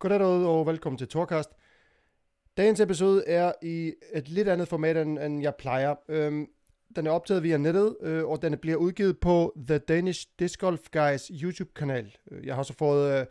Goddag derude, og velkommen til Torkast. Dagens episode er i et lidt andet format, end, end jeg plejer. Øhm, den er optaget via nettet, øh, og den bliver udgivet på The Danish Disc Golf Guys YouTube-kanal. Øh, jeg har så fået øh,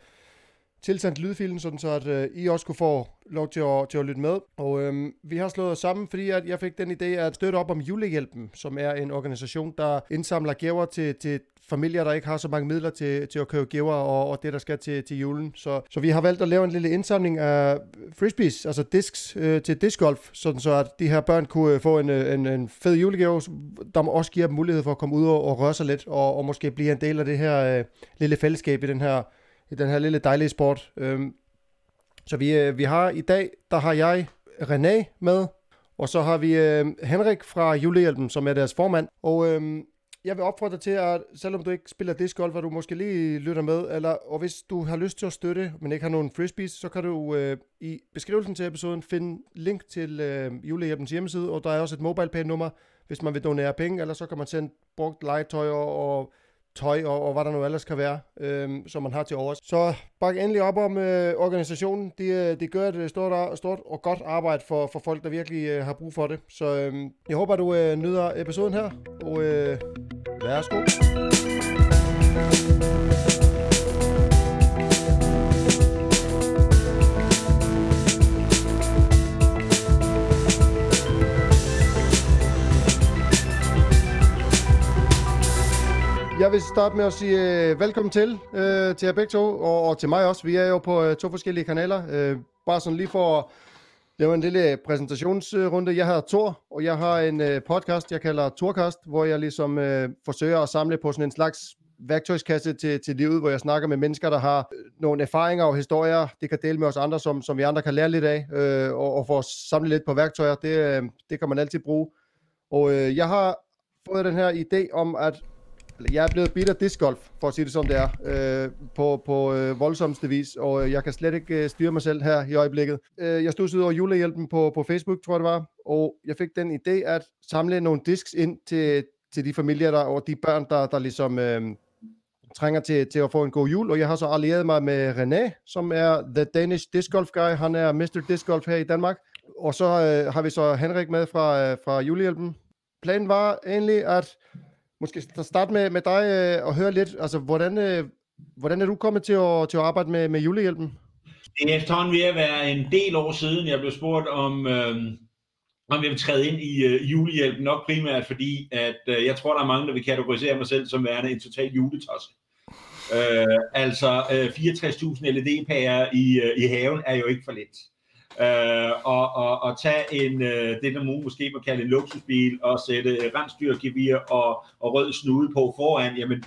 tilsendt lydfilen, sådan så at øh, I også kunne få lov til at, til at lytte med. Og øh, vi har slået os sammen, fordi at jeg fik den idé at støtte op om Julehjælpen, som er en organisation, der indsamler gaver til, til familier, der ikke har så mange midler til, til at købe gaver og, og det, der skal til, til julen. Så, så vi har valgt at lave en lille indsamling af frisbees, altså discs øh, til discgolf, sådan så at de her børn kunne øh, få en, øh, en, en fed julegave, der også giver dem mulighed for at komme ud og, og røre sig lidt, og, og måske blive en del af det her øh, lille fællesskab i den her, i den her lille dejlige sport. Øhm, så vi, øh, vi har i dag, der har jeg René med, og så har vi øh, Henrik fra Julehjælpen, som er deres formand. Og øh, jeg vil opfordre dig til, at selvom du ikke spiller discgolf, hvor du måske lige lytter med, eller, og hvis du har lyst til at støtte, men ikke har nogen frisbees, så kan du øh, i beskrivelsen til episoden finde link til øh, julehjælpens hjemmeside, og der er også et mobile nummer, hvis man vil donere penge, eller så kan man sende brugt legetøj og, og tøj og, og hvad der nu ellers kan være, øh, som man har til overs. Så bak endelig op om øh, organisationen. De, øh, de gør et øh, stort, øh, stort og godt arbejde for, for folk, der virkelig øh, har brug for det. Så øh, jeg håber, du øh, nyder episoden her, og øh, værsgo. Jeg vil starte med at sige øh, velkommen til øh, til jer begge to, og, og til mig også. Vi er jo på øh, to forskellige kanaler. Øh, bare sådan lige for at lave en lille præsentationsrunde. Jeg hedder Tor, og jeg har en øh, podcast, jeg kalder Torkast, hvor jeg ligesom øh, forsøger at samle på sådan en slags værktøjskasse til, til livet, hvor jeg snakker med mennesker, der har øh, nogle erfaringer og historier, det kan dele med os andre, som, som vi andre kan lære lidt af, øh, og, og få samlet lidt på værktøjer. Det, øh, det kan man altid bruge. Og øh, jeg har fået den her idé om, at jeg er blevet bitter discgolf, for at sige det som det er, øh, på, på øh, voldsomste vis, og øh, jeg kan slet ikke øh, styre mig selv her i øjeblikket. Øh, jeg stod over julehjælpen på, på Facebook, tror jeg det var, og jeg fik den idé at samle nogle discs ind til, til de familier der, og de børn, der, der ligesom øh, trænger til, til at få en god jul, og jeg har så allieret mig med René, som er The Danish Disc Golf Guy, han er Mr. Disc Golf her i Danmark, og så øh, har vi så Henrik med fra, øh, fra julehjælpen. Planen var egentlig, at måske starte med, med dig øh, og høre lidt, altså hvordan, øh, hvordan er du kommet til at, til at arbejde med, med julehjælpen? Det er efterhånden ved at være en del år siden, jeg blev spurgt om, øh, om jeg vil træde ind i øh, julehjælpen, nok primært fordi, at øh, jeg tror, der er mange, der vil kategorisere mig selv som værende en total juletosse. Øh, altså øh, 64.000 LED-pærer i, øh, i haven er jo ikke for lidt øh, og, og, og tage en, øh, det der nogen måske må kalde en luksusbil, og sætte rensdyrgevir og, og rød snude på foran, jamen,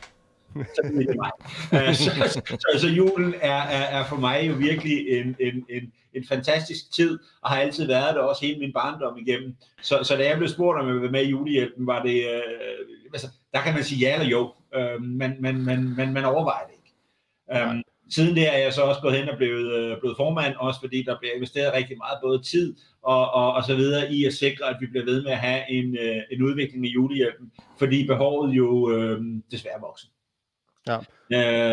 så er det mig. Øh, så, så, så, så julen er, er, er for mig jo virkelig en, en, en, en fantastisk tid, og har altid været det også hele min barndom igennem. Så, så da jeg blev spurgt om jeg ville med i julehjælpen, var det, øh, altså, der kan man sige ja eller jo, øh, men, men, men, men man overvejer det ikke. Um, Siden det er jeg så også gået hen og blevet, øh, blevet formand, også fordi der bliver investeret rigtig meget både tid og, og, og så videre i at sikre, at vi bliver ved med at have en, øh, en udvikling i julehjælpen, fordi behovet jo øh, desværre vokser. Ja.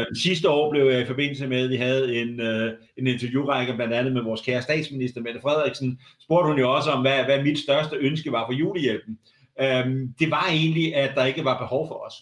Øh, sidste år blev jeg i forbindelse med, at vi havde en, øh, en interviewrække blandt andet med vores kære statsminister, Mette Frederiksen, spurgte hun jo også om, hvad, hvad mit største ønske var for julehjælpen. Øh, det var egentlig, at der ikke var behov for os.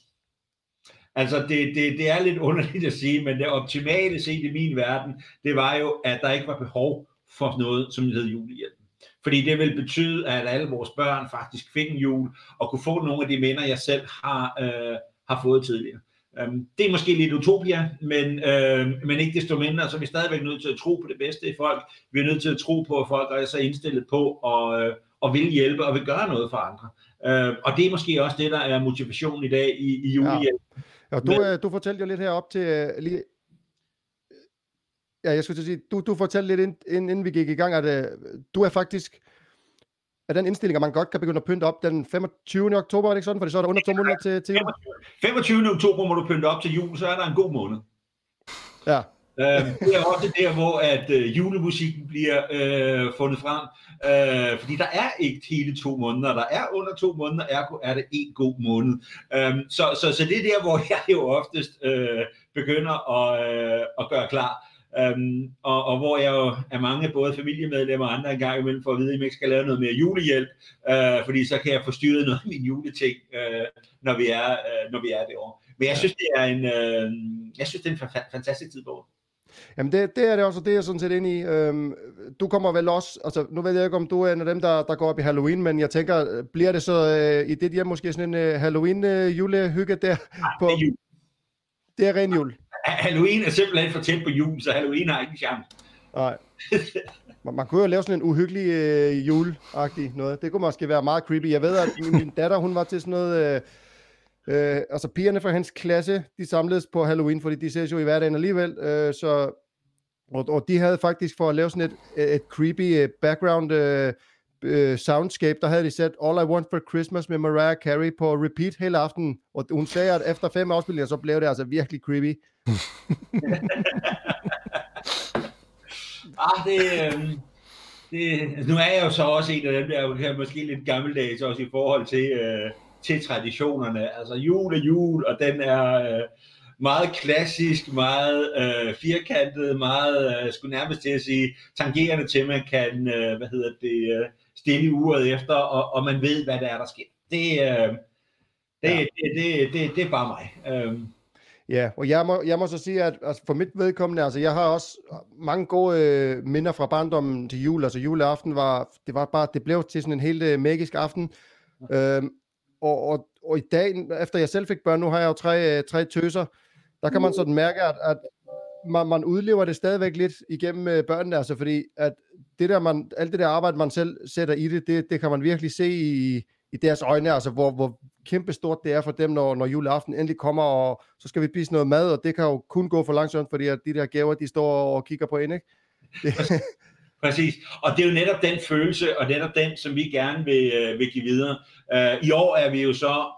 Altså, det, det, det er lidt underligt at sige, men det optimale set i min verden, det var jo, at der ikke var behov for noget, som hed julehjælpen. Fordi det vil betyde, at alle vores børn faktisk fik en jul, og kunne få nogle af de minder, jeg selv har, øh, har fået tidligere. Um, det er måske lidt utopia, men, øh, men ikke desto mindre, så er vi stadigvæk nødt til at tro på det bedste i folk. Vi er nødt til at tro på, at folk er så indstillet på at, øh, og vil hjælpe og vil gøre noget for andre. Uh, og det er måske også det, der er motivationen i dag i, i julehjælp. Ja. Ja, du, Men... Øh, du fortalte jo lidt herop til øh, lige... Ja, jeg skulle sige, du, du fortalte lidt, inden, inden vi gik i gang, at uh, du er faktisk er den indstilling, at man godt kan begynde at pynte op den 25. oktober, er det ikke sådan? For så er der under to måneder til, til jul. 25. oktober må du pynte op til jul, så er der en god måned. Ja. Øh, det er også der, hvor at øh, julemusikken bliver øh, fundet frem. Øh, fordi der er ikke hele to måneder. Der er under to måneder, ergo er det en god måned. Øh, så, så, så det er der, hvor jeg jo oftest øh, begynder at, øh, at gøre klar. Øhm, og, og hvor jeg jo er mange, både familiemedlemmer og andre engang imellem, for at vide, at jeg ikke skal lave noget mere julehjælp, øh, fordi så kan jeg få styret noget af min juleting, øh, når, vi er, øh, når vi er derovre. Men jeg synes, det er en, øh, jeg synes, det er en fantastisk tid på Jamen det, det er det også, og det er jeg sådan set ind i. Øhm, du kommer vel også, altså nu ved jeg ikke, om du er en af dem, der, der går op i Halloween, men jeg tænker, bliver det så øh, i dit hjem måske sådan en uh, Halloween-julehygge uh, der? Nej, på, det er jul. Det er ren jul. Halloween er simpelthen for tæt på jul, så Halloween har ikke en chance. Nej. Man, man kunne jo lave sådan en uhyggelig øh, juleagtig noget. Det kunne måske være meget creepy. Jeg ved, at min datter, hun var til sådan noget... Øh, Øh, altså pigerne fra hans klasse, de samledes på Halloween, fordi de ses jo i hverdagen alligevel, øh, så, og, og de havde faktisk for at lave sådan et, et creepy øh, background øh, øh, soundscape, der havde de sat All I Want for Christmas med Mariah Carey på repeat hele aftenen, og hun sagde, at efter fem afspilninger, så blev det altså virkelig creepy. ah, det, øh, det, altså, nu er jeg jo så også en af dem, der er måske lidt gammeldags også i forhold til, øh, til traditionerne. Altså jul er jul, og den er øh, meget klassisk, meget øh, firkantet, meget, øh, skulle nærmest til at sige, tangerende til, man kan, øh, hvad hedder det, øh, stille uret efter, og, og man ved, hvad der er, der sker. Det, øh, det, ja. det, det, det, det er bare mig. Øh. Ja, og jeg må, jeg må så sige, at altså for mit vedkommende, altså jeg har også mange gode øh, minder fra barndommen til jul. Altså juleaften var, det var bare, det blev til sådan en helt øh, magisk aften. Øh, og, og, og i dag, efter jeg selv fik børn, nu har jeg jo tre, øh, tre tøser, der kan man sådan mærke, at, at man, man udlever det stadigvæk lidt igennem øh, børnene, altså fordi at det der man, alt det der arbejde, man selv sætter i det, det, det kan man virkelig se i, i deres øjne, altså hvor, hvor kæmpe stort det er for dem, når, når juleaften endelig kommer, og så skal vi spise noget mad, og det kan jo kun gå for langsomt, fordi at de der gaver, de står og kigger på ind, ikke? Det. Præcis, og det er jo netop den følelse, og netop den, som vi gerne vil, øh, vil give videre. Øh, I år er vi jo så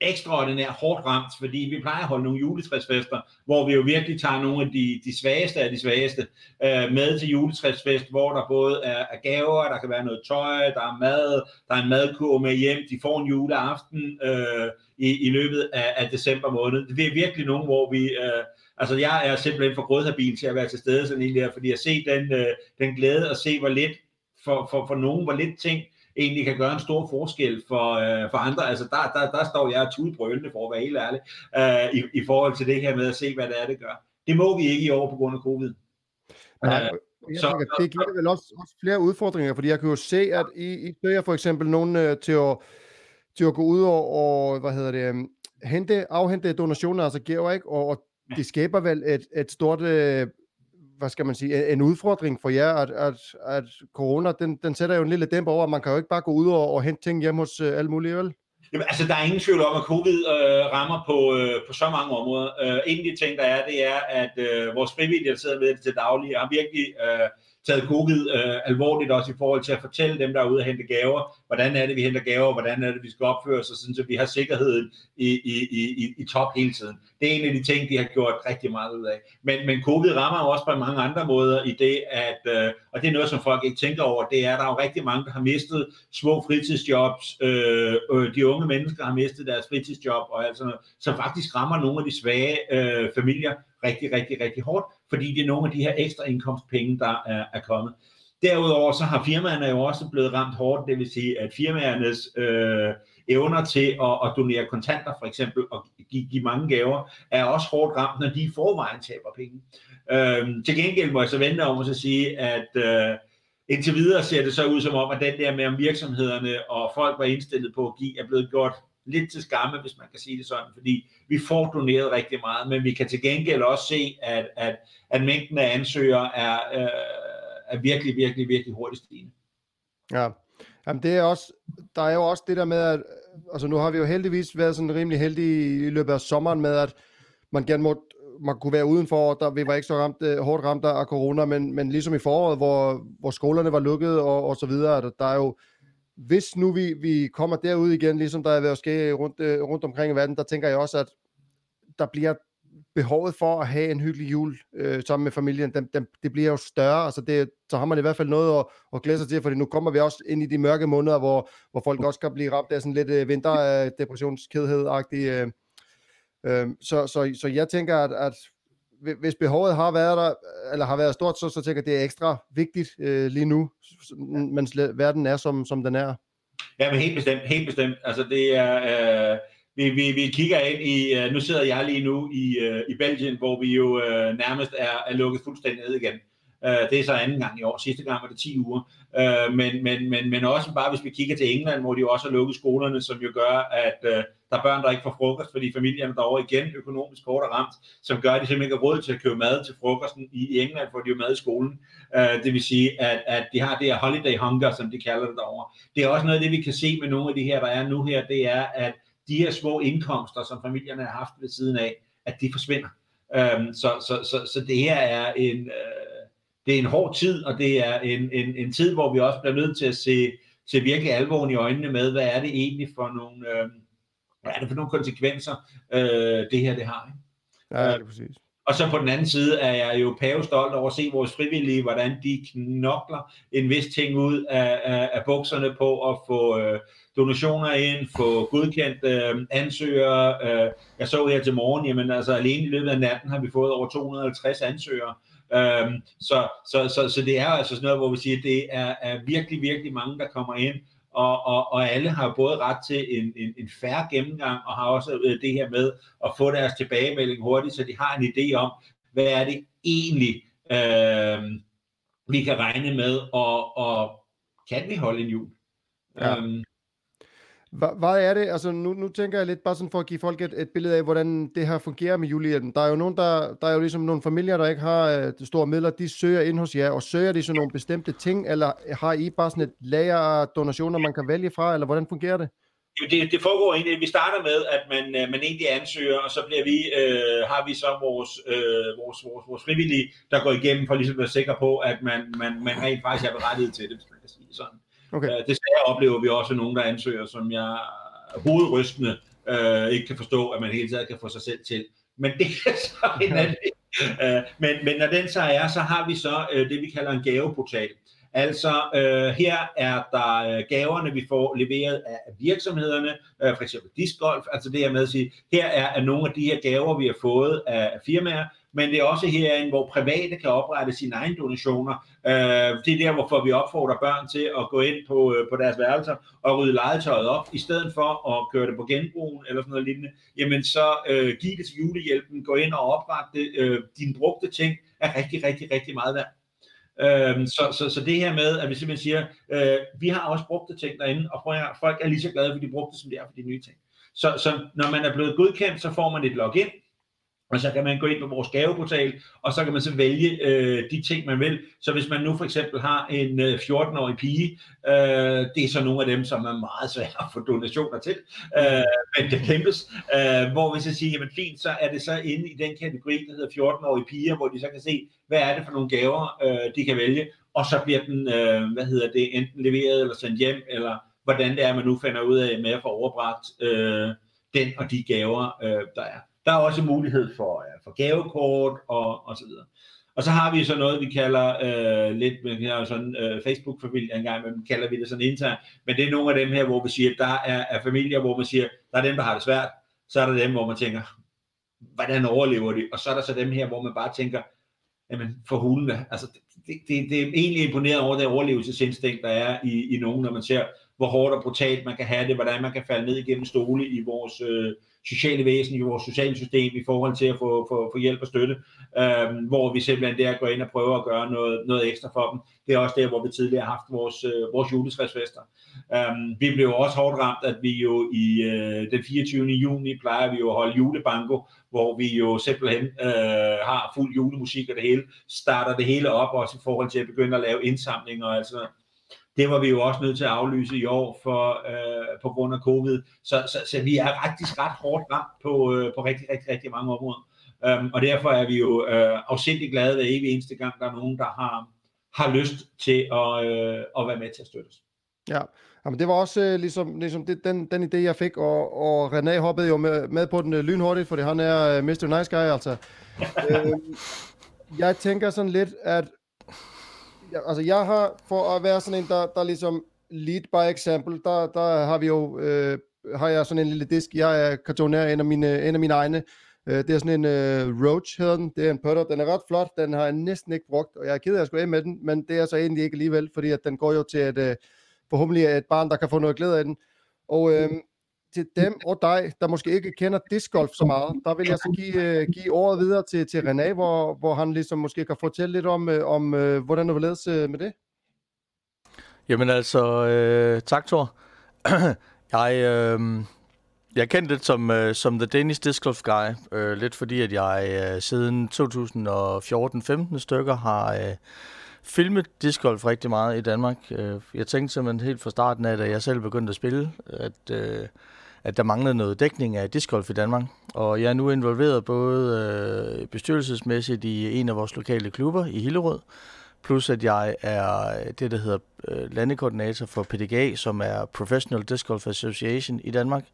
ekstraordinært hårdt ramt, fordi vi plejer at holde nogle juletræsfester, hvor vi jo virkelig tager nogle af de, de svageste af de svageste øh, med til juletræsfest, hvor der både er, er gaver, der kan være noget tøj, der er mad, der er en madkur med hjem, de får en juleaften øh, i, i løbet af, af december måned. Det er virkelig nogle, hvor vi... øh, Altså, jeg er simpelthen for grødhabil til at være til stede sådan en der, fordi at se den, øh, den glæde og se, hvor lidt for, for, for nogen, hvor lidt ting egentlig kan gøre en stor forskel for, øh, for andre. Altså, der, der, der står jeg tudbrølende for at være helt ærlig, øh, i, i forhold til det her med at se, hvad det er, det gør. Det må vi ikke i år på grund af covid. Nej, øh, så, det giver vel også, også flere udfordringer, fordi jeg kan jo se, at I, I søger for eksempel nogen øh, til, at, til at gå ud og, og hvad hedder det, um, hente, afhente donationer, altså gaver, ikke? Og, og det skaber vel et, et stort, øh, hvad skal man sige, en udfordring for jer, at, at, at corona, den, den sætter jo en lille dæmper over, man kan jo ikke bare gå ud og, og hente ting hjem hos øh, alle mulige, vel? Jamen, altså, der er ingen tvivl om, at covid øh, rammer på, øh, på så mange områder. Øh, en af de ting, der er, det er, at øh, vores frivillige, der sidder med det til daglig, har virkelig øh, taget covid øh, alvorligt også i forhold til at fortælle dem, der er ude og hente gaver, hvordan er det, vi henter gaver, hvordan er det, vi skal opføre os, så vi har sikkerheden i, i, i, i top hele tiden. Det er en af de ting, de har gjort rigtig meget ud af. Men, men covid rammer jo også på mange andre måder i det, at, øh, og det er noget, som folk ikke tænker over, det er, at der er jo rigtig mange, der har mistet små fritidsjobs, øh, øh, de unge mennesker har mistet deres fritidsjob, og altså, som faktisk rammer nogle af de svage øh, familier rigtig, rigtig, rigtig hårdt, fordi det er nogle af de her ekstra indkomstpenge, der er, er kommet. Derudover så har firmaerne jo også blevet ramt hårdt, det vil sige, at firmaernes øh, evner til at, at donere kontanter for eksempel og give, give mange gaver, er også hårdt ramt, når de i forvejen taber penge. Øh, til gengæld må jeg så vente om at sige, at øh, indtil videre ser det så ud som om, at den der med om virksomhederne og folk var indstillet på at give, er blevet gjort lidt til skamme, hvis man kan sige det sådan, fordi vi får doneret rigtig meget, men vi kan til gengæld også se, at, at, at mængden af ansøgere er, øh, er virkelig, virkelig, virkelig hurtigt stigende. Ja, Jamen det er også, der er jo også det der med, at altså nu har vi jo heldigvis været sådan rimelig heldige i løbet af sommeren med, at man gerne må, man kunne være udenfor, der vi var ikke så ramt, øh, hårdt ramt af corona, men, men ligesom i foråret, hvor, hvor skolerne var lukket og, og så videre, der, der er jo, hvis nu vi, vi kommer derud igen, ligesom der er ved at ske rundt, øh, rundt omkring i verden, der tænker jeg også, at der bliver behovet for at have en hyggelig jul øh, sammen med familien, den, den, det bliver jo større, altså det, så har man i hvert fald noget at, at glæde sig til, fordi nu kommer vi også ind i de mørke måneder, hvor, hvor folk også kan blive ramt af sådan lidt øh, vinterdepressionskedhed-agtig. Øh, øh, så, så, så jeg tænker, at, at hvis behovet har været der, eller har været stort, så, så tænker jeg, det er ekstra vigtigt øh, lige nu, mens verden er, som, som den er. Ja, men helt bestemt, helt bestemt. Altså det er, øh, vi, vi, vi kigger ind i, øh, nu sidder jeg lige nu i, øh, i Belgien, hvor vi jo øh, nærmest er, er lukket fuldstændig ned igen. Øh, det er så anden gang i år. Sidste gang var det 10 uger. Øh, men, men, men, men også bare, hvis vi kigger til England, hvor de jo også har lukket skolerne, som jo gør, at øh, der er børn, der ikke får frokost, fordi familierne derovre igen økonomisk hårdt er ramt, som gør, at de simpelthen ikke har råd til at købe mad til frokosten. I England får de jo mad i skolen. Øh, det vil sige, at, at de har det her holiday hunger, som de kalder det derovre. Det er også noget af det, vi kan se med nogle af de her, der er nu her, det er, at de her små indkomster, som familierne har haft ved siden af, at de forsvinder. Øhm, så, så, så, så det her er en, øh, det er en hård tid, og det er en, en, en tid, hvor vi også bliver nødt til at se, se virkelig alvoren i øjnene med, hvad er det egentlig for nogle, øh, hvad er det for nogle konsekvenser, øh, det her det har. Ikke? Ja, det er præcis. Og så på den anden side er jeg jo pavestolt over at se vores frivillige, hvordan de knokler en vis ting ud af, af, af bukserne på at få øh, donationer ind, få godkendt øh, ansøgere. Øh, jeg så her til morgen, jamen altså alene i løbet af natten har vi fået over 250 ansøgere. Øh, så, så, så, så det er altså sådan noget, hvor vi siger, at det er, er virkelig, virkelig mange, der kommer ind, og, og, og alle har både ret til en, en, en færre gennemgang, og har også øh, det her med at få deres tilbagemelding hurtigt, så de har en idé om, hvad er det egentlig, øh, vi kan regne med, og, og kan vi holde en jul? Ja. Øhm, hvad, er det, altså nu, nu tænker jeg lidt bare sådan for at give folk et, et billede af, hvordan det her fungerer med julehjælpen. Der er jo nogen, der, der er jo ligesom nogle familier, der ikke har øh, store midler, de søger ind hos jer, og søger de sådan nogle bestemte ting, eller har I bare sådan et lager af donationer, man kan vælge fra, eller hvordan fungerer det? Det, det foregår egentlig, vi starter med, at man, øh, man egentlig ansøger, og så bliver vi, øh, har vi så vores, øh, vores, vores, vores frivillige, der går igennem for ligesom at være sikker på, at man, man, man rent faktisk er berettiget til det, hvis man kan sige sådan. Okay. Øh, desværre oplever vi også nogen, der ansøger, som jeg hovedrystende øh, ikke kan forstå, at man hele tiden kan få sig selv til. Men det er så en anden øh, men, men når den så er, så har vi så øh, det, vi kalder en gaveportal. Altså, øh, her er der øh, gaverne, vi får leveret af virksomhederne, øh, for eksempel discgolf, altså det her med at sige, her er, er nogle af de her gaver, vi har fået af firmaer, men det er også herinde, hvor private kan oprette sine egne donationer. Øh, det er der, hvorfor vi opfordrer børn til at gå ind på, øh, på deres værelser og rydde legetøjet op, i stedet for at køre det på genbrugen eller sådan noget lignende. Jamen så øh, giv det til julehjælpen, gå ind og oprette det. Øh, dine brugte ting er rigtig, rigtig, rigtig meget værd. Øhm, så, så, så det her med, at vi simpelthen siger, øh, vi har også brugte ting derinde, og folk er lige så glade for de brugte, som de er for de nye ting. Så, så når man er blevet godkendt, så får man et login, og så kan man gå ind på vores gaveportal, og så kan man så vælge øh, de ting, man vil. Så hvis man nu for eksempel har en øh, 14-årig pige, øh, det er så nogle af dem, som er meget svære at få donationer til, øh, men det kæmpes. Øh, hvor hvis jeg siger, jamen fint, så er det så inde i den kategori, der hedder 14-årige piger, hvor de så kan se, hvad er det for nogle gaver, øh, de kan vælge, og så bliver den, øh, hvad hedder det, enten leveret eller sendt hjem, eller hvordan det er, man nu finder ud af med at få overbragt øh, den og de gaver, øh, der er. Der er også mulighed for, uh, for gavekort og, og så videre. Og så har vi så noget, vi kalder øh, lidt, vi har sådan øh, Facebook-familie engang, men kalder vi det sådan internt, men det er nogle af dem her, hvor vi siger, der er, er familier, hvor man siger, der er dem, der har det svært, så er der dem, hvor man tænker, hvordan overlever de? Og så er der så dem her, hvor man bare tænker, jamen for hulene, altså det, det, det er egentlig imponeret over det overlevelsesinstinkt, der er i, i nogen, når man ser, hvor hårdt og brutalt man kan have det, hvordan man kan falde ned igennem stole i vores øh, sociale væsen, i vores sociale system i forhold til at få, få, få hjælp og støtte, øh, hvor vi simpelthen der går ind og prøver at gøre noget, noget ekstra for dem. Det er også der, hvor vi tidligere har haft vores, øh, vores juletræsfester. Øh, vi blev også hårdt ramt, at vi jo i øh, den 24. juni plejer vi jo at holde julebanko, hvor vi jo simpelthen øh, har fuld julemusik og det hele, starter det hele op også i forhold til at begynde at lave indsamlinger og altså det var vi jo også nødt til at aflyse i år for, øh, på grund af covid. Så, så, så vi er faktisk ret hårdt ramt på, øh, på rigtig, rigtig, rigtig mange områder. Um, og derfor er vi jo øh, afsindig glade hver evig eneste gang, der er nogen, der har, har lyst til at, øh, at være med til at støtte os. Ja, Jamen, det var også øh, ligesom, ligesom det, den, den idé, jeg fik, og, og René hoppede jo med, med på den øh, lynhurtigt, fordi han er øh, Mr. Nice Guy, altså. øh, jeg tænker sådan lidt, at altså jeg har, for at være sådan en, der, der ligesom lead by example, der, der har vi jo, øh, har jeg sådan en lille disk, jeg er kartoner en af mine, en af mine egne, Øh, det er sådan en øh, Roach, hedder den. Det er en putter. Den er ret flot. Den har jeg næsten ikke brugt, og jeg er ked af, at skulle af med den, men det er så egentlig ikke alligevel, fordi at den går jo til et, øh, forhåbentlig et barn, der kan få noget glæde af den. Og øh, til dem og dig, der måske ikke kender discgolf så meget, der vil jeg så give, øh, give ordet videre til, til René, hvor, hvor han ligesom måske kan fortælle lidt om, øh, om øh, hvordan du vil ledes med det. Jamen altså, øh, tak Thor. jeg, øh, jeg kendte det som, øh, som The Danish Disc Golf Guy, øh, lidt fordi at jeg øh, siden 2014-15 stykker har øh, filmet discgolf rigtig meget i Danmark. Jeg tænkte simpelthen helt fra starten af, da jeg selv begyndte at spille, at, øh, at der manglede noget dækning af discgolf i Danmark. Og jeg er nu involveret både øh, bestyrelsesmæssigt i en af vores lokale klubber i Hillerød, plus at jeg er øh, det, der hedder øh, landekoordinator for PDGA, som er Professional Disc Golf Association i Danmark.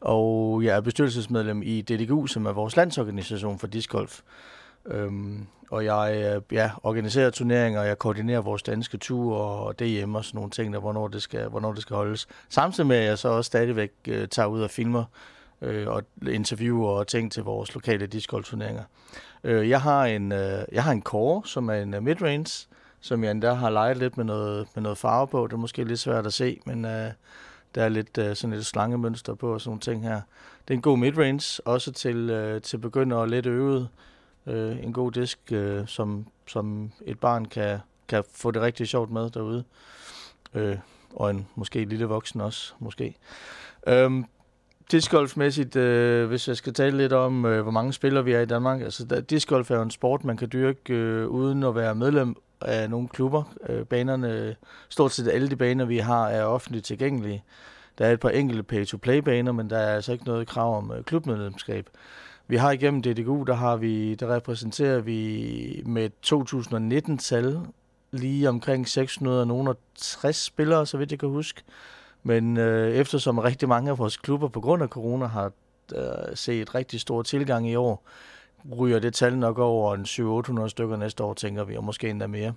Og jeg er bestyrelsesmedlem i DDGU, som er vores landsorganisation for discgolf. golf. Øhm, og jeg øh, ja, organiserer turneringer, jeg koordinerer vores danske tur og DM og sådan nogle ting, der, hvornår, det skal, hvornår det skal holdes. Samtidig med, at jeg så også stadigvæk øh, tager ud og filmer øh, og interviewer og ting til vores lokale discgolf-turneringer. Øh, jeg, har en, øh, jeg har en core, som er en uh, midrange, som jeg endda har leget lidt med noget, med noget farve på. Det er måske lidt svært at se, men øh, der er lidt øh, sådan et slangemønster på og sådan nogle ting her. Det er en god midrange, også til, øh, til begynder og lidt øvet øh, en god disk, øh, som, som et barn kan, kan få det rigtig sjovt med derude. Øh, og en måske lille voksen også, måske. Øhm, discgolfmæssigt, øh, hvis jeg skal tale lidt om, øh, hvor mange spillere vi er i Danmark. Altså, der, discgolf er jo en sport, man kan dyrke øh, uden at være medlem af nogle klubber. Øh, banerne, stort set alle de baner, vi har, er offentligt tilgængelige. Der er et par enkelte pay-to-play-baner, men der er altså ikke noget krav om øh, klubmedlemskab. Vi har igennem DDGU, der, har vi, der repræsenterer vi med 2019-tal lige omkring 660 spillere, så vidt jeg kan huske. Men øh, eftersom rigtig mange af vores klubber på grund af corona har øh, set rigtig stor tilgang i år, ryger det tal nok over en 700-800 stykker næste år, tænker vi, og måske endda mere.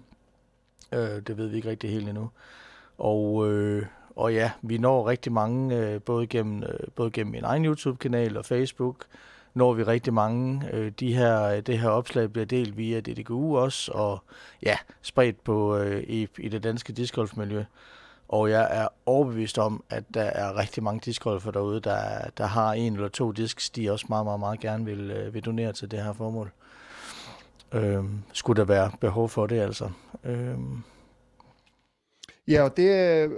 Øh, det ved vi ikke rigtig helt endnu. Og, øh, og ja, vi når rigtig mange, øh, både, gennem, øh, både gennem min egen YouTube-kanal og Facebook, når vi rigtig mange. Øh, de her, det her opslag bliver delt via DDGU også, og ja, spredt på, øh, i, i det danske discgolfmiljø. Og jeg er overbevist om, at der er rigtig mange discgolfer derude, der, der har en eller to disks, de også meget, meget, meget gerne vil, øh, vil donere til det her formål. Øh, skulle der være behov for det, altså. Øh, Ja, og det, øh,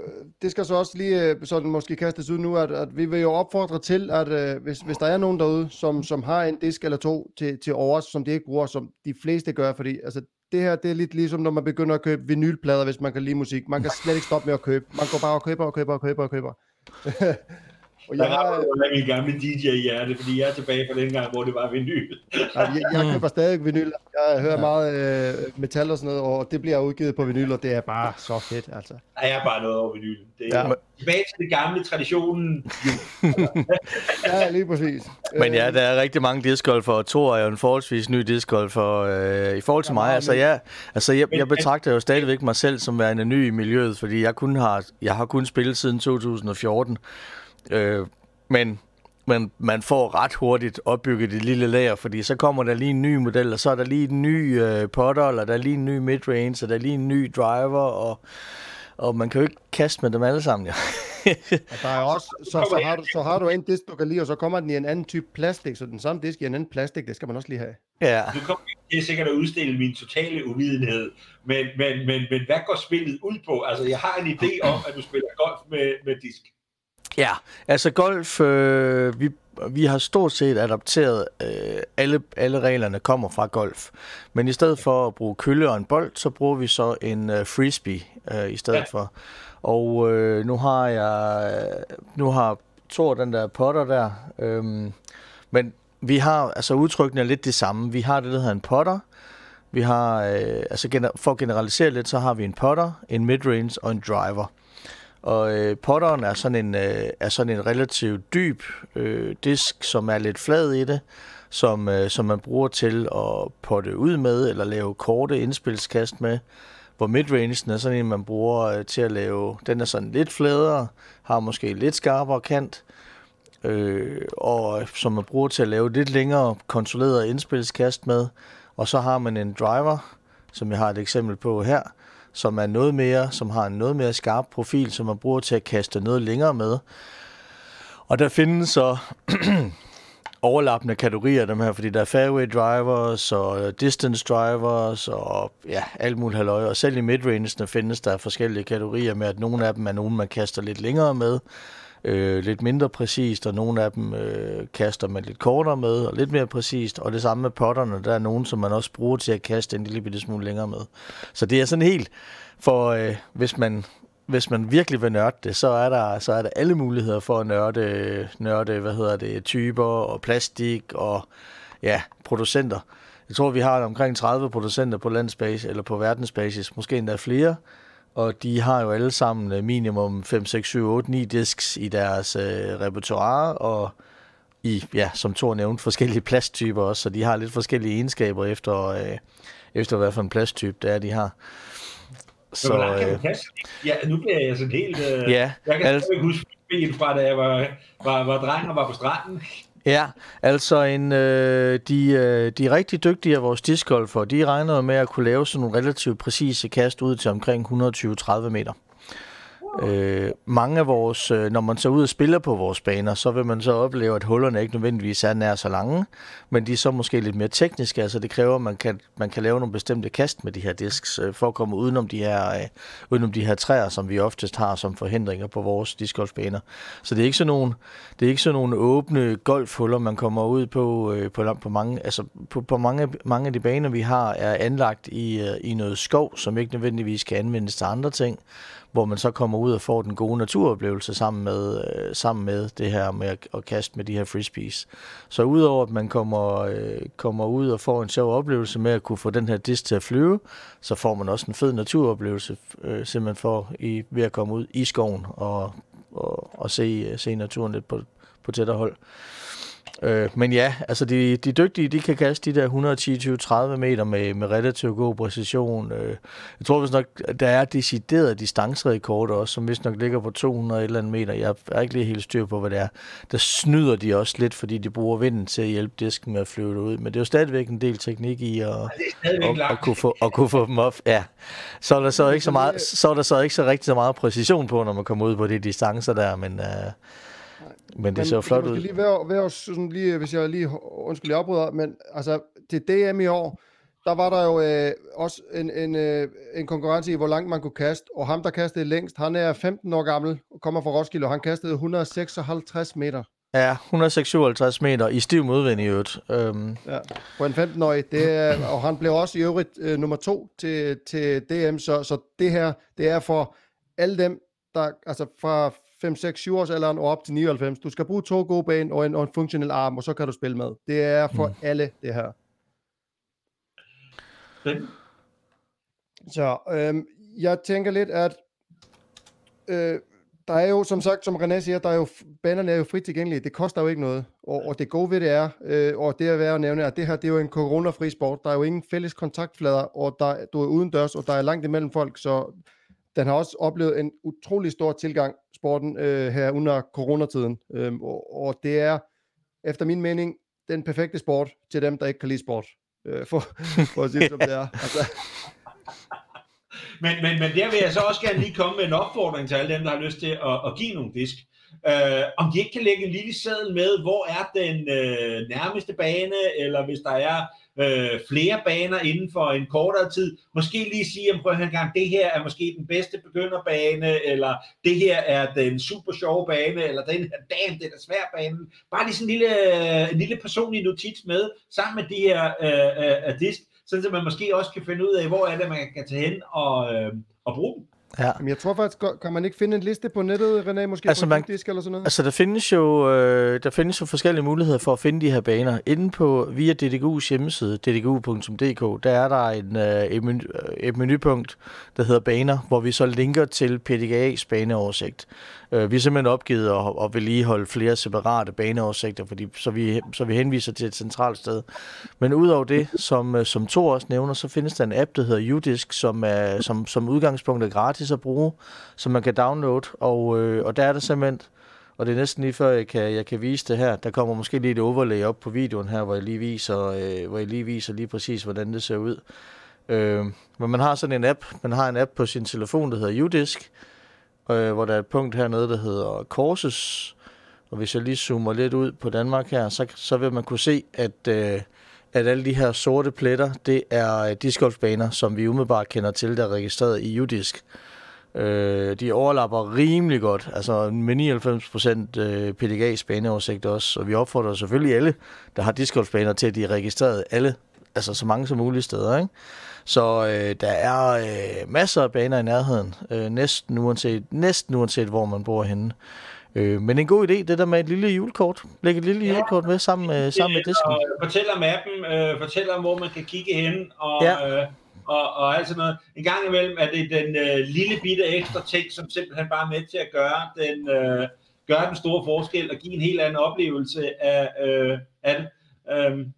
det skal så også lige øh, sådan måske kastes ud nu, at, at vi vil jo opfordre til, at øh, hvis, hvis der er nogen derude, som, som har en disk eller to til, til overs, som de ikke bruger, som de fleste gør, fordi altså, det her, det er lidt ligesom, når man begynder at købe vinylplader, hvis man kan lide musik. Man kan slet ikke stoppe med at købe. Man går bare og køber og køber og køber og køber. og jeg har jo min gamle DJ-hjerte, fordi jeg er tilbage fra den gang, hvor det var vinyl. jeg, jeg køber stadig vinyl. Jeg hører ja. meget øh, metal og sådan noget, og det bliver udgivet på vinyl, og det er bare så fedt, altså. Jeg er bare noget over vinyl. Det er ja. tilbage til det gamle traditionen. ja, lige præcis. Men ja, der er rigtig mange discgolfer, og Thor er jo en forholdsvis ny discgolfer øh, i forhold til ja, mig. Altså, jeg, altså jeg, jeg betragter jo stadigvæk mig selv som værende ny i miljøet, fordi jeg kun har, jeg har kun spillet siden 2014. Øh, men men man får ret hurtigt opbygget et lille lager, fordi så kommer der lige en ny model, og så er der lige en ny øh, potter, eller der er lige en ny midrange, og der er lige en ny driver, og, og man kan jo ikke kaste med dem alle sammen, ja. og der er også, så, så, har du, så har du en disk, du kan lide, og så kommer den i en anden type plastik, så den samme disk i en anden plastik, det skal man også lige have. Ja. Du kommer til sikkert at udstille min totale uvidenhed, men, men, men, men hvad går spillet ud på? Altså, jeg har en idé om, at du spiller golf med, med disk. Ja, altså golf, øh, vi, vi har stort set adopteret, øh, alle, alle reglerne kommer fra golf. Men i stedet for at bruge kølle og en bold, så bruger vi så en øh, frisbee øh, i stedet ja. for. Og øh, nu har jeg, nu har Thor den der potter der, øh, men vi har, altså udtrykkene er lidt det samme. Vi har det, der hedder en potter, vi har, øh, altså gener- for at generalisere lidt, så har vi en potter, en midrange og en driver. Og øh, potteren er sådan en, øh, er sådan en relativt dyb øh, disk, som er lidt flad i det, som, øh, som man bruger til at potte ud med, eller lave korte indspilskast med. Hvor midrangen er sådan en, man bruger øh, til at lave, den er sådan lidt fladere, har måske lidt skarpere kant, øh, og som man bruger til at lave lidt længere kontrolleret indspilskast med. Og så har man en driver, som jeg har et eksempel på her, som er noget mere, som har en noget mere skarp profil, som man bruger til at kaste noget længere med. Og der findes så overlappende kategorier dem her, fordi der er fairway drivers og øh, distance drivers og ja, alt muligt halvøje. Og selv i midrange findes der forskellige kategorier med, at nogle af dem er nogen, man kaster lidt længere med, øh, lidt mindre præcist, og nogle af dem øh, kaster man lidt kortere med, og lidt mere præcist. Og det samme med potterne, der er nogen, som man også bruger til at kaste en lille bitte smule længere med. Så det er sådan helt, for øh, hvis man hvis man virkelig vil nørde det, så er der, så er der alle muligheder for at nørde, nørde hvad hedder det, typer og plastik og ja, producenter. Jeg tror, vi har omkring 30 producenter på landsbasis eller på verdensbasis, måske endda flere. Og de har jo alle sammen øh, minimum 5, 6, 7, 8, 9 disks i deres øh, repertoire, og i, ja, som Thor nævnte, forskellige plasttyper også, så de har lidt forskellige egenskaber efter, øh, efter hvad for en plasttype det er, de har. Så, hvor langt kan du kaste? Ja, nu bliver jeg sådan helt... Øh, ja, jeg kan altså, ikke huske fra, da jeg var, var, var dreng og var på stranden. Ja, altså en, øh, de, øh, de rigtig dygtige af vores discgolfer. De regner med at kunne lave sådan nogle relativt præcise kast ud til omkring 120-30 meter. Øh, mange af vores, øh, når man så ud og spiller på vores baner, så vil man så opleve, at hullerne ikke nødvendigvis er nær så lange, men de er så måske lidt mere tekniske, altså det kræver, at man kan, man kan lave nogle bestemte kast med de her disks, øh, for at komme udenom de, her, øh, udenom de her træer, som vi oftest har som forhindringer på vores discgolfbaner. Så det er ikke sådan nogle, det er ikke sådan nogle åbne golfhuller, man kommer ud på, øh, på, på, mange, altså på, på mange, mange af de baner, vi har, er anlagt i, øh, i noget skov, som ikke nødvendigvis kan anvendes til andre ting, hvor man så kommer ud og får den gode naturoplevelse sammen med, øh, sammen med det her med at, at kaste med de her frisbees. Så udover at man kommer, øh, kommer ud og får en sjov oplevelse med at kunne få den her disk til at flyve, så får man også en fed naturoplevelse øh, simpelthen for i, ved at komme ud i skoven og, og, og se, øh, se naturen lidt på, på tættere hold. Øh, men ja, altså de, de dygtige, de kan kaste de der 110-30 meter med, med relativt god præcision. Øh, jeg tror vist nok, der er decideret distancerekorder også, som vist nok ligger på 200 eller andet meter. Jeg er ikke lige helt styr på, hvad det er. Der snyder de også lidt, fordi de bruger vinden til at hjælpe disken med at flyve ud. Men det er jo stadigvæk en del teknik i at, at, at, kunne, få, at kunne få dem op. Ja. Så er der så ikke så meget, så er der så ikke så rigtig så meget præcision på, når man kommer ud på de distancer der, men... Men det ser jo flot ud. Lige være, være sådan lige, hvis jeg lige, undskyld, jeg afbryder, men altså til DM i år, der var der jo øh, også en, en, øh, en konkurrence i, hvor langt man kunne kaste, og ham, der kastede længst, han er 15 år gammel, og kommer fra Roskilde, og han kastede 156 meter. Ja, 156 meter i stiv modvind i øvrigt. Um... Ja, på en 15-årig. Det er, og han blev også i øvrigt øh, nummer to til, til DM, så, så det her, det er for alle dem, der, altså fra 5, 6, 7 års alderen og op til 99. Du skal bruge to gode ben og en, og en funktionel arm, og så kan du spille med. Det er for mm. alle, det her. Okay. Så øhm, jeg tænker lidt, at øh, der er jo, som sagt, som René siger, der er jo, banerne er jo frit tilgængelige. Det koster jo ikke noget. Og, og det gode ved det er, øh, og det er værd at nævne, at det her, det er jo en coronafri sport. Der er jo ingen fælles kontaktflader, og der, du er uden dørs, og der er langt imellem folk, så den har også oplevet en utrolig stor tilgang, sporten, øh, her under coronatiden. Øhm, og, og det er, efter min mening, den perfekte sport til dem, der ikke kan lide sport. Øh, for, for at sige som det er. Altså. Men, men, men der vil jeg så også gerne lige komme med en opfordring til alle dem, der har lyst til at, at give nogle disk. Øh, om de ikke kan lægge en lille seddel med, hvor er den øh, nærmeste bane, eller hvis der er øh, flere baner inden for en kortere tid. Måske lige sige, prøv en gang, det her er måske den bedste begynderbane, eller det her er den super sjove bane, eller den her, damn, det er svær bane. Bare lige sådan en lille, en lille personlig notits med, sammen med de her øh, øh, disk, så man måske også kan finde ud af, hvor er det, man kan tage hen og, øh, og bruge dem. Ja. Jamen, jeg tror faktisk, kan man ikke finde en liste på nettet, René, måske altså, på man, disk eller sådan noget? Altså, der findes, jo, øh, der findes jo forskellige muligheder for at finde de her baner. Inden på, via DDGU's hjemmeside, ddgu.dk, der er der en, øh, et, menu, øh, et menupunkt, der hedder baner, hvor vi så linker til PDGA's baneoversigt. Øh, vi har simpelthen opgivet at, at vedligeholde flere separate baneoversigter, fordi, så, vi, så vi henviser til et centralt sted. Men udover det, som, øh, som Thor også nævner, så findes der en app, der hedder Udisk, som, er, som, som udgangspunkt er gratis at bruge, som man kan downloade, og, øh, og der er der simpelthen Og det er næsten lige før, jeg kan, jeg kan vise det her. Der kommer måske lige et overlay op på videoen her, hvor jeg lige viser, øh, hvor jeg lige, viser lige præcis, hvordan det ser ud. Øh, men man har sådan en app. Man har en app på sin telefon, der hedder Udisk, øh, hvor der er et punkt hernede, der hedder Courses. Og hvis jeg lige zoomer lidt ud på Danmark her, så, så vil man kunne se, at, øh, at alle de her sorte pletter, det er øh, discgolfbaner, som vi umiddelbart kender til, der er registreret i Udisk. Øh, de overlapper rimelig godt, altså med 99% øh, PDG's baneoversigt også, og vi opfordrer selvfølgelig alle, der har discgolfbaner til, at de er registreret alle, altså så mange som muligt steder, ikke? Så øh, der er øh, masser af baner i nærheden, øh, næsten, uanset, næsten uanset hvor man bor henne. Øh, men en god idé, det der med et lille julekort. Læg et lille ja. julekort med sammen, med, sammen med disken. Og fortæl om appen, øh, fortæl om, hvor man kan kigge hen, og, ja. øh, og, og alt sådan noget. En gang imellem er det den øh, lille bitte ekstra ting, som simpelthen bare er med til at gøre den, øh, gøre den store forskel, og give en helt anden oplevelse af, øh, af det. Um,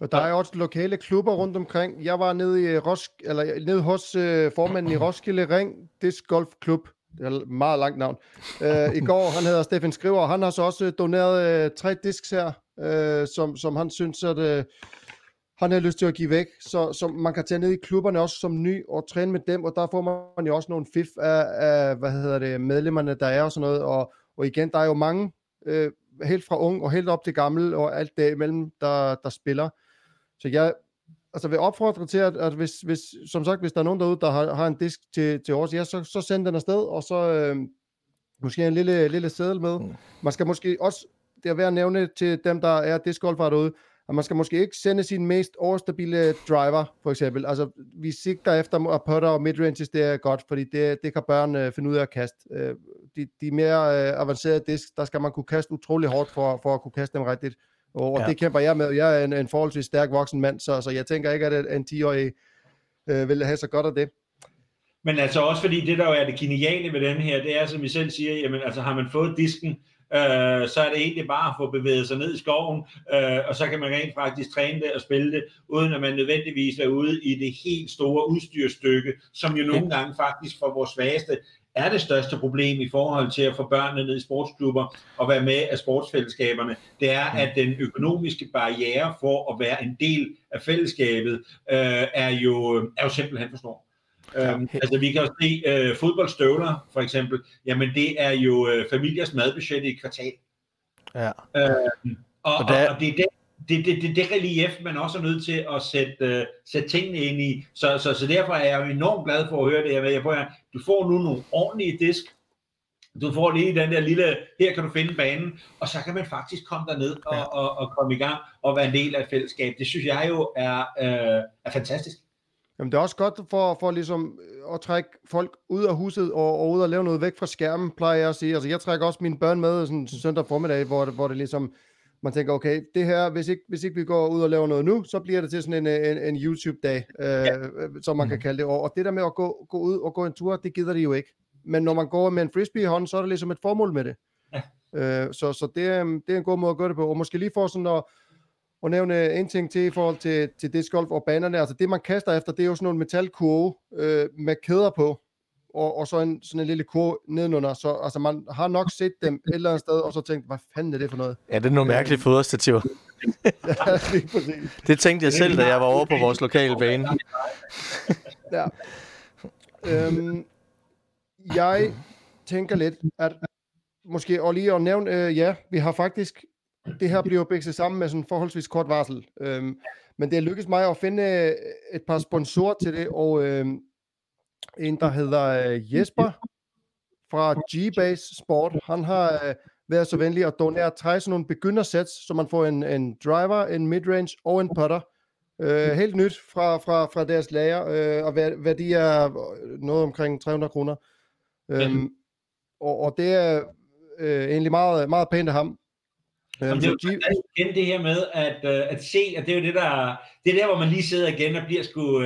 og der er også lokale klubber rundt omkring. Jeg var nede, i Rosk, eller nede hos øh, formanden i Roskilde Ring Disc Golf Klub. Det er et meget langt navn. Øh, I går, han hedder Steffen Skriver, og han har så også doneret øh, tre disks her, øh, som, som han synes, at øh, han har lyst til at give væk. Så, så man kan tage ned i klubberne også som ny og træne med dem, og der får man jo også nogle fif af, af hvad hedder det, medlemmerne, der er og sådan noget. Og, og igen, der er jo mange, øh, helt fra ung og helt op til gammel, og alt det imellem, der, der spiller. Så jeg altså vil opfordre til, at, at hvis, hvis, som sagt, hvis der er nogen derude, der har, har en disk til, til os, ja, så, så send den afsted, og så øh, måske en lille, lille seddel med. Mm. Man skal måske også, det er værd at nævne til dem, der er discgolfere derude, at man skal måske ikke sende sin mest overstabile driver, for eksempel. Altså, vi sigter efter at putter og midranges, det er godt, fordi det, det kan børn øh, finde ud af at kaste. Øh, de, de mere øh, avancerede disk, der skal man kunne kaste utrolig hårdt for, for at kunne kaste dem rigtigt. Og ja. det kæmper jeg med. Jeg er en, en forholdsvis stærk voksen mand, så, så jeg tænker ikke, at en 10-årig øh, vil have så godt af det. Men altså også fordi det, der jo er det geniale ved den her, det er, som I selv siger, jamen altså har man fået disken, øh, så er det egentlig bare at få bevæget sig ned i skoven, øh, og så kan man rent faktisk træne det og spille det, uden at man nødvendigvis er ude i det helt store udstyrstykke, som jo nogle gange faktisk for vores svageste er det største problem i forhold til at få børnene ned i sportsklubber og være med af sportsfællesskaberne, det er, at den økonomiske barriere for at være en del af fællesskabet øh, er, jo, er jo simpelthen for stor. Øhm, altså vi kan jo se øh, fodboldstøvler for eksempel, jamen det er jo øh, familiers madbudget i et kvartal. Ja. Øh, og, og, der... og, og det er det, det, det, det, det relief, man også er nødt til at sætte, uh, sætte tingene ind i. Så, så, så derfor er jeg jo enormt glad for at høre det her med. Jeg prøver, du får nu nogle ordentlige disk, du får lige den der lille, her kan du finde banen, og så kan man faktisk komme derned og, ja. og, og komme i gang og være en del af et fællesskab. Det synes jeg jo er, øh, er fantastisk. Jamen det er også godt for, for ligesom at trække folk ud af huset og, og ud og lave noget væk fra skærmen, plejer jeg at sige. Altså jeg trækker også mine børn med sådan, søndag formiddag, hvor, hvor det ligesom man tænker, okay, det her, hvis ikke, hvis ikke vi går ud og laver noget nu, så bliver det til sådan en, en, en YouTube-dag, øh, ja. som man mm. kan mhm. kalde det. Og det der med at gå, gå ud og gå en tur, det gider de jo ikke. Men når man går med en frisbee i hånden, så er der ligesom et formål med det. Ja. Øh, så så det, er, det er en god måde at gøre det på. Og måske lige for sådan at, at nævne en ting til i forhold til, til disc golf og banerne. Altså det, man kaster efter, det er jo sådan nogle metalkurve øh, med kæder på og, og så en, sådan en lille kur nedenunder. Så altså, man har nok set dem et eller andet sted, og så tænkt, hvad fanden er det for noget? Ja, det er nogle mærkelige foderstativer. ja, det tænkte jeg selv, da jeg var over på vores lokale bane. ja. Øhm, jeg tænker lidt, at måske og lige at nævne, øh, ja, vi har faktisk, det her bliver bækset sammen med sådan forholdsvis kort varsel. Øhm, men det er lykkedes mig at finde øh, et par sponsorer til det, og øh, en, der hedder øh, Jesper fra G-Base Sport. Han har øh, været så venlig at donere sådan nogle begyndersets, så man får en, en driver, en midrange og en putter. Øh, helt nyt fra, fra, fra deres lager, øh, og værdi er noget omkring 300 kroner. Øhm, og, og det er øh, egentlig meget, meget pænt af ham. Jamen, det er jo igen det her med at, uh, at se, at det er jo det der, det er der, hvor man lige sidder igen og bliver sgu, uh,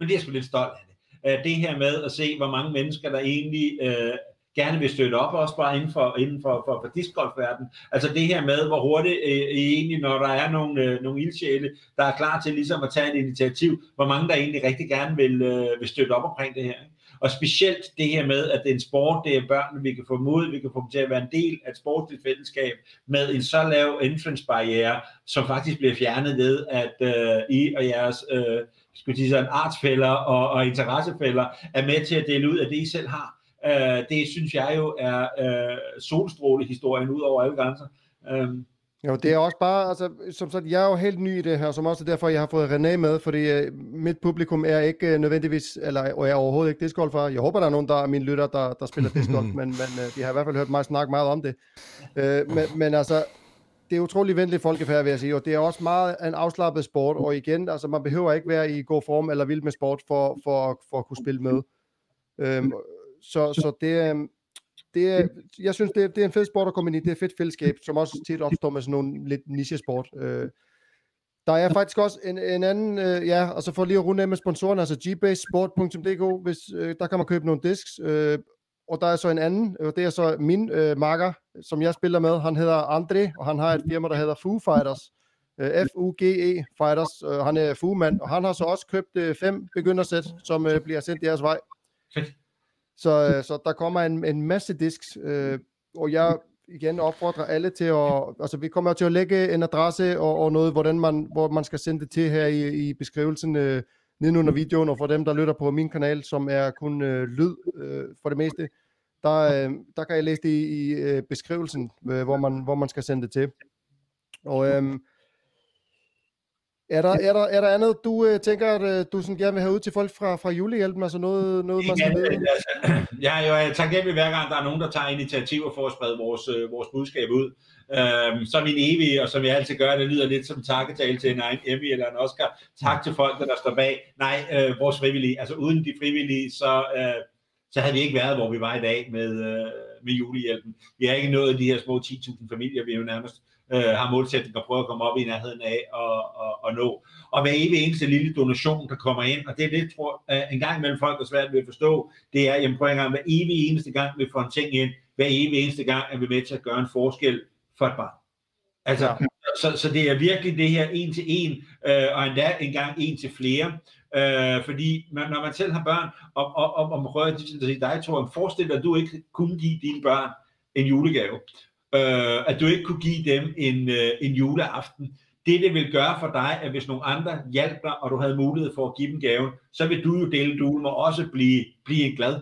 man bliver sgu lidt stolt af det øh, det her med at se, hvor mange mennesker, der egentlig øh, gerne vil støtte op, også bare inden for, inden for, for, for discgolfverden. Altså det her med, hvor hurtigt øh, egentlig, når der er nogle, øh, nogle ildsjæle, der er klar til ligesom at tage et initiativ, hvor mange der egentlig rigtig gerne vil, øh, vil støtte op omkring det her. Ikke? Og specielt det her med, at det er en sport, det er børn, vi kan få mod, vi kan få dem til at være en del af et sportsligt fællesskab med en så lav entrance barriere, som faktisk bliver fjernet ved, at øh, I og jeres øh, skulle sige sådan, artsfælder og, og interessefælder er med til at dele ud af det, I selv har. Øh, det synes jeg jo er øh, solstrålehistorien ud over alle grænser. Øh, jo, det er også bare, altså, som sagt, jeg er jo helt ny i det her, som også er derfor, jeg har fået René med, fordi uh, mit publikum er ikke uh, nødvendigvis, eller og jeg er overhovedet ikke discgolfer. Jeg håber, der er nogen, der er mine lytter, der, der spiller discgolf, men, men uh, de har i hvert fald hørt mig snakke meget om det. Uh, men, men altså, det er utrolig venligt folkefærd, vil jeg sige, og det er også meget en afslappet sport, og igen, altså, man behøver ikke være i god form eller vild med sport for, for, for at kunne spille med. Øhm, så, så det, øhm, det er, jeg synes, det er, det er en fed sport at komme ind i. Det er et fedt fællesskab, som også tit opstår med sådan nogle lidt niche-sport. Øh, der er faktisk også en, en anden, øh, ja, og så for lige at runde af med sponsoren, altså gbasesport.dk, hvis øh, der kan man købe nogle disks, øh, og der er så en anden, og det er så min øh, makker, som jeg spiller med, han hedder Andre, og han har et firma, der hedder Foo Fighters, øh, F-U-G-E Fighters, øh, han er Foo-mand, og han har så også købt øh, fem begyndersæt, som øh, bliver sendt jeres vej. Så, øh, så der kommer en, en masse disks, øh, og jeg igen opfordrer alle til at, altså vi kommer til at lægge en adresse og, og noget, hvordan man, hvor man skal sende det til her i, i beskrivelsen øh, nedenunder videoen, og for dem, der lytter på min kanal, som er kun øh, lyd øh, for det meste, der, øh, der kan jeg læse det i, i øh, beskrivelsen, øh, hvor, man, hvor man skal sende det til. Og øh, er der, er der, er der andet, du øh, tænker, at øh, du sådan gerne vil have ud til folk fra, fra julehjælpen? Altså noget, noget man skal vide? Altså, jeg er jo taknemmelig hver gang, der er nogen, der tager initiativer for at sprede vores, øh, vores budskab ud. Øhm, så min evige, og som jeg altid gør, det lyder lidt som takketale til en Emmy eller en Oscar. Tak til folk, der står bag. Nej, øh, vores frivillige. Altså uden de frivillige, så, øh, så havde vi ikke været, hvor vi var i dag med, øh, med julehjælpen. Vi har ikke nået de her små 10.000 familier, vi jo nærmest øh, har målsætning at prøve at komme op i nærheden af og, og, og nå. Og hver evig eneste lille donation, der kommer ind, og det er det, tror jeg, en gang imellem folk er svært ved at forstå, det er, jamen prøv en gang, hver evig eneste gang, vi får en ting ind, hver evig eneste gang er vi med til at gøre en forskel for et barn. Altså, ja. så, så det er virkelig det her en til en, øh, og endda en gang en til flere. Øh, fordi man, når man selv har børn, og, og, og, og man prøver at sige dig, tror forestil dig, at du ikke kunne give dine børn en julegave øh, at du ikke kunne give dem en, øh, en juleaften. Det, det vil gøre for dig, at hvis nogle andre hjælper og du havde mulighed for at give dem gaven, så vil du jo dele duen og også blive, blive glad.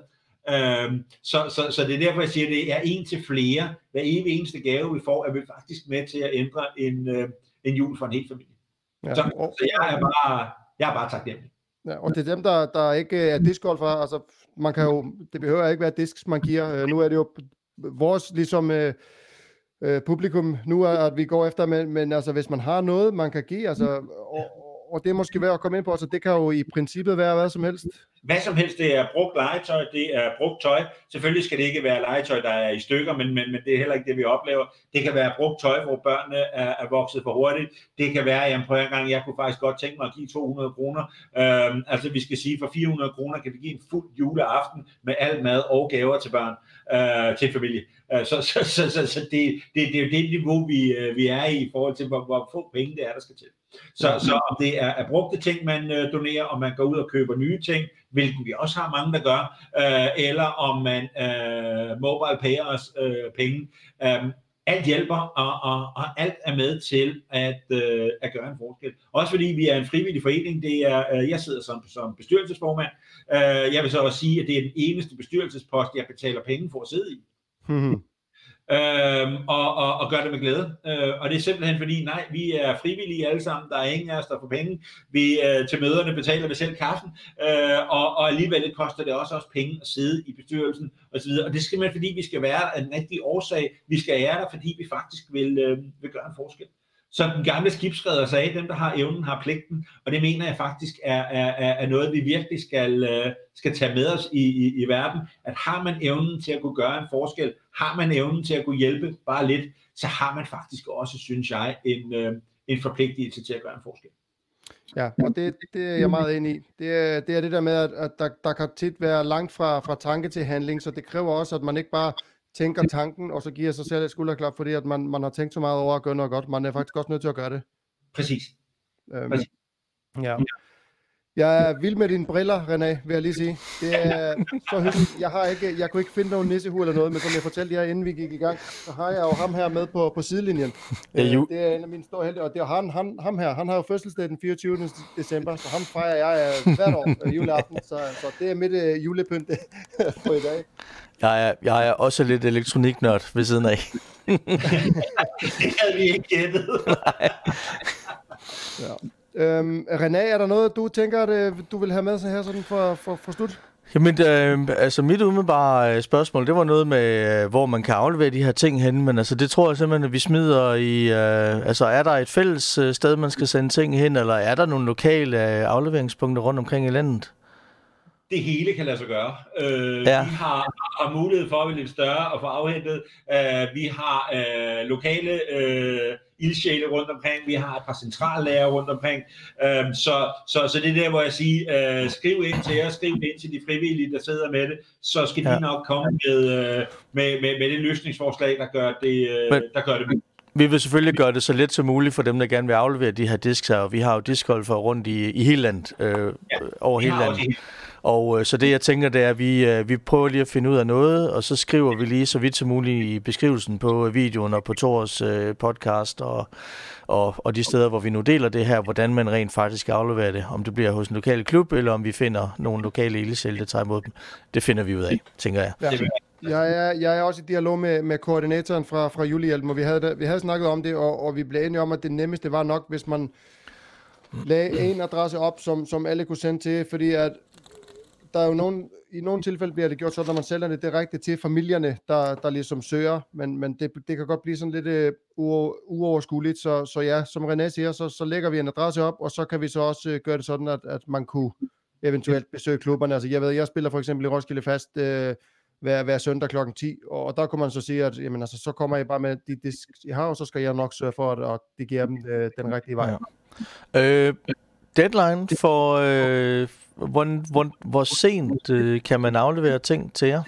Øh, så, så, så det er derfor, jeg siger, at det er en til flere. Hver evig eneste gave, vi får, er vi faktisk med til at ændre en, øh, en jul for en hel familie. Ja. Så, så jeg er bare, jeg er bare taknemmelig. Ja, og det er dem, der, der ikke er discgolfer, altså man kan jo, det behøver ikke være disks, man giver. Øh, nu er det jo vores ligesom øh, øh, publikum nu, er, at vi går efter, men, men altså, hvis man har noget, man kan give, altså, og, og det er måske værd at komme ind på, så altså, det kan jo i princippet være hvad som helst. Hvad som helst, det er brugt legetøj, det er brugt tøj. Selvfølgelig skal det ikke være legetøj, der er i stykker, men, men, men det er heller ikke det, vi oplever. Det kan være brugt tøj, hvor børnene er, er vokset for hurtigt. Det kan være, jamen på en gang, jeg kunne faktisk godt tænke mig at give 200 kroner. Øhm, altså vi skal sige, for 400 kroner kan vi give en fuld juleaften med al mad og gaver til børn, øh, til familie. Øh, så, så, så, så, så det, det, det er jo det niveau, vi, øh, vi er i i forhold til, hvor, hvor få penge det er, der skal til. Så, så om det er, er brugte ting, man øh, donerer, og man går ud og køber nye ting, hvilket vi også har mange, der gør, øh, eller om man øh, mobile payer os øh, penge. Øh, alt hjælper, og, og, og alt er med til at, øh, at gøre en forskel. Også fordi vi er en frivillig forening. Det er, øh, jeg sidder som, som bestyrelsesformand. Øh, jeg vil så også sige, at det er den eneste bestyrelsespost, jeg betaler penge for at sidde i. Mm-hmm øhm, og, og, og gør det med glæde. Øh, og det er simpelthen fordi, nej, vi er frivillige alle sammen, der er ingen af os, der får penge. Vi øh, til møderne betaler vi selv kaffen, øh, og, og alligevel koster det også også penge at sidde i bestyrelsen osv. Og det skal man, fordi vi skal være en rigtige årsag. Vi skal være der, fordi vi faktisk vil, øh, vil gøre en forskel som den gamle skibsredder sagde, dem der har evnen har pligten, og det mener jeg faktisk er, er, er noget, vi virkelig skal, øh, skal tage med os i, i, i verden, at har man evnen til at kunne gøre en forskel, har man evnen til at kunne hjælpe bare lidt, så har man faktisk også, synes jeg, en, øh, en forpligtelse til at gøre en forskel. Ja, og det, det er jeg meget enig i. Det er, det er det der med, at, at der, der kan tit være langt fra, fra tanke til handling, så det kræver også, at man ikke bare tænker tanken, og så giver sig selv et skulderklap, fordi at man, man har tænkt så meget over at gøre noget godt. Man er faktisk også nødt til at gøre det. Præcis. Øhm, Præcis. ja. Jeg er vild med dine briller, René, vil jeg lige sige. Det er så hyggeligt. Jeg, har ikke, jeg kunne ikke finde nogen nissehue eller noget, men som jeg fortalte jer, inden vi gik i gang, så har jeg jo ham her med på, på sidelinjen. Ja, Øh, ju- det er en af mine store helte, og det er han, han, ham her, han har jo fødselsdag den 24. december, så ham fejrer jeg øh, hvert år øh, juleaften, så, så det er mit øh, julepynt på i dag. Jeg er, jeg er også lidt elektroniknørd ved siden af. Det havde vi ikke gættet. Ja. Øhm, René, er der noget, du tænker, at øh, du vil have med så her sådan for, for, for slut? Jamen, øh, altså mit umiddelbare øh, spørgsmål, det var noget med, øh, hvor man kan aflevere de her ting hen, men altså det tror jeg simpelthen, at vi smider i, øh, altså er der et fælles øh, sted, man skal sende ting hen, eller er der nogle lokale øh, afleveringspunkter rundt omkring i landet? Det hele kan lade sig gøre. Øh, Ja. Vi har, har mulighed for at være lidt større og få afhentet. Øh, vi har øh, lokale øh, ildsjæle rundt omkring. Vi har et par centrallager rundt omkring. Øh, så, så, så det er der, hvor jeg siger, øh, skriv ind til jer, skriv ind til de frivillige, der sidder med det, så skal de Ja. nok komme med, øh, med, med, med det løsningsforslag, der gør det, øh, Men- der gør det Vi vil selvfølgelig gøre det så let som muligt for dem, der gerne vil aflevere de her disks her, og vi har jo diskgolfer rundt i, i hele landet, øh, ja. over hele landet. Og øh, så det jeg tænker, det er, at vi, øh, vi prøver lige at finde ud af noget, og så skriver vi lige så vidt som muligt i beskrivelsen på øh, videoen og på Tors øh, podcast og, og, og de steder, hvor vi nu deler det her, hvordan man rent faktisk afleverer det. Om det bliver hos en lokal klub, eller om vi finder nogle lokale ildsjæle, der tager imod dem. Det finder vi ud af, tænker jeg. Ja. Jeg er, jeg er også i dialog med, med koordinatoren fra, fra Julehjælpen, og vi havde, vi havde snakket om det, og, og vi blev enige om, at det nemmeste var nok, hvis man lagde en adresse op, som, som alle kunne sende til, fordi at der er jo nogen, i nogle tilfælde bliver det gjort sådan, når man sælger det direkte til familierne, der, der ligesom søger, men, men det, det kan godt blive sådan lidt øh, uoverskueligt, så, så ja, som René siger, så, så lægger vi en adresse op, og så kan vi så også øh, gøre det sådan, at, at man kunne eventuelt besøge klubberne. Altså jeg ved, jeg spiller for eksempel i Roskilde Fast øh, hver, hver søndag klokken 10, og, og der kunne man så sige, at jamen, altså, så kommer jeg bare med de disk, I har, og så skal jeg nok sørge for, at, at det giver dem øh, den rigtige vej. Ja. Øh, deadline for, øh, hvor, hvor, hvor sent øh, kan man aflevere ting til jer?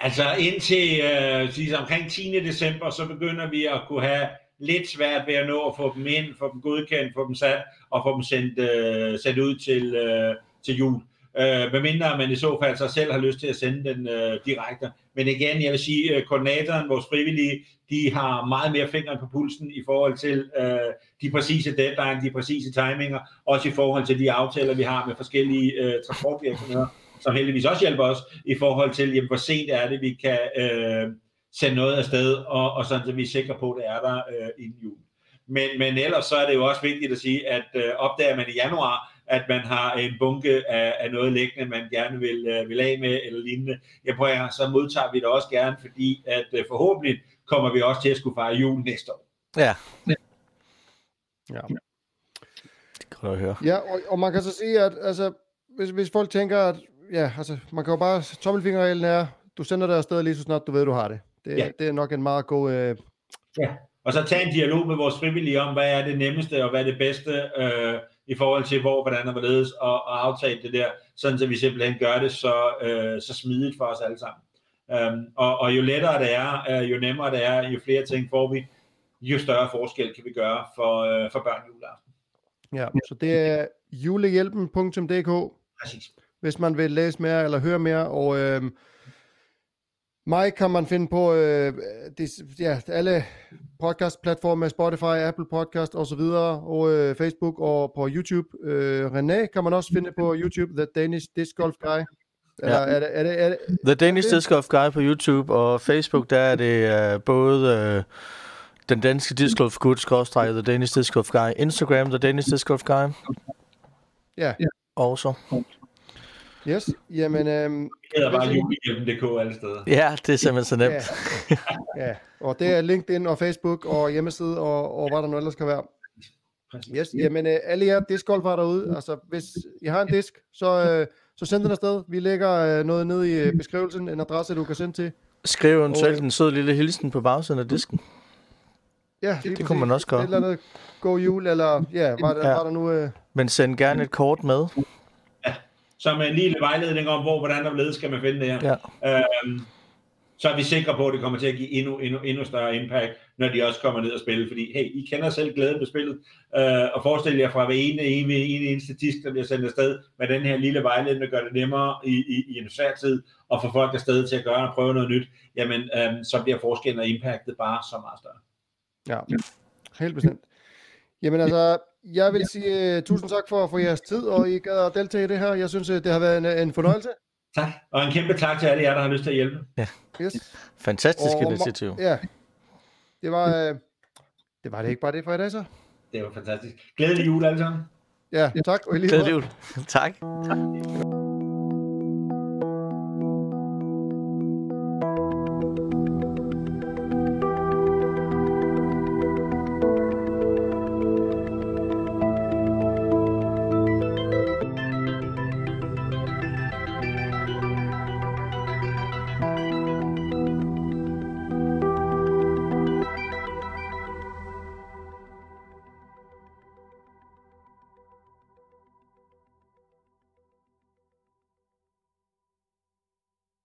Altså indtil øh, sige, omkring 10. december, så begynder vi at kunne have lidt svært ved at nå at få dem ind, få dem godkendt, få dem sat og få dem sendt, øh, sendt ud til, øh, til jul. Øh, medmindre man i så fald sig selv har lyst til at sende den øh, direkte. Men igen, jeg vil sige, øh, koordinatoren, vores frivillige, de har meget mere fingeren på pulsen i forhold til øh, de præcise deadline, de præcise timinger, også i forhold til de aftaler, vi har med forskellige øh, transportvirksomheder som heldigvis også hjælper os i forhold til, jamen, hvor sent er det, vi kan øh, sende noget afsted, og, og sådan, så vi er sikre på, at det er der øh, inden jul. Men, men ellers så er det jo også vigtigt at sige, at øh, opdager man i januar, at man har en bunke af, af noget liggende, man gerne vil, øh, vil af med, eller lignende, ja, prøv at, høre, så modtager vi det også gerne, fordi at øh, forhåbentlig kommer vi også til at skulle fejre jul næste år. Ja, Ja. det kan du høre. Ja, og, og man kan så sige, at altså, hvis, hvis folk tænker, at ja, altså, man kan jo bare, tommelfingerreglen er, du sender det afsted lige så snart du ved, du har det. Det, ja. Ja. det er nok en meget god... Øh, Og så tage en dialog med vores frivillige om, hvad er det nemmeste og hvad er det bedste øh, i forhold til, hvor, hvordan og hvorledes, og, og aftale det der, sådan så vi simpelthen gør det så, øh, så smidigt for os alle sammen. Um, og, og jo lettere det er, øh, jo nemmere det er, jo flere ting får vi, jo større forskel kan vi gøre for, øh, for børn juleaften. ja. Så det er julehjælpen.dk, Præcis. hvis man vil læse mere eller høre mere, og øh, mig kan man finde på øh, de, ja, alle podcast-platforme, Spotify, Apple Podcast og så videre, og øh, Facebook og på YouTube. Øh, René kan man også finde på YouTube, The Danish Disc Golf Guy. Eller Ja. er, det, er, det, er det, The Danish det- Disc Golf Guy på YouTube og Facebook, der er det uh, både uh, den danske disc golf gut, skråstreg, The Danish Disc Golf Guy, Instagram, The Danish Disc Golf Guy, ja, også. Yes. Jamen, øh, Det bare julehjælpen.dk alle steder. Ja, det er simpelthen så nemt. Ja. ja, og det er LinkedIn og Facebook og hjemmeside og, og hvad der nu ellers kan være. Præcis. Yes, jamen øh, alle jer discgolfere derude, altså hvis I har en disk, så, øh, så send den afsted. Vi lægger øh, noget ned i øh, beskrivelsen, en adresse du kan sende til. Skriv eventuelt Og- en sød lille hilsen på bagsiden af disken. Ja, det, det kunne man også gøre. Et eller andet god jul, eller ja, var der, ja. var der nu... Øh... Men send gerne et kort med. Som en lille vejledning om, hvor, hvordan der skal man finde det her. Ja. Øhm, så er vi sikre på, at det kommer til at give endnu, endnu, endnu større impact, når de også kommer ned og spille. Fordi, hey, I kender selv glæden ved spillet, øh, og forestil jer fra hver ene, ene, ene, eneste disk, der bliver sendt afsted, med den her lille vejledning, der gør det nemmere i, i, i en svær tid, og få folk afsted til at gøre og prøve noget nyt, jamen, øh, så bliver forskellen og impactet bare så meget større. Ja, helt bestemt. Jamen altså, jeg vil sige uh, tusind tak for, for jeres tid, og I gad at deltage i det her. Jeg synes, det har været en, en fornøjelse. Tak, og en kæmpe tak til alle jer, der har lyst til at hjælpe. Ja. Yes. Fantastisk og, initiativ. Ja, det var, uh, det var det ikke bare det for i dag så. Det var fantastisk. Glædelig jul alle sammen. Ja, tak. Og Glædelig jul. tak.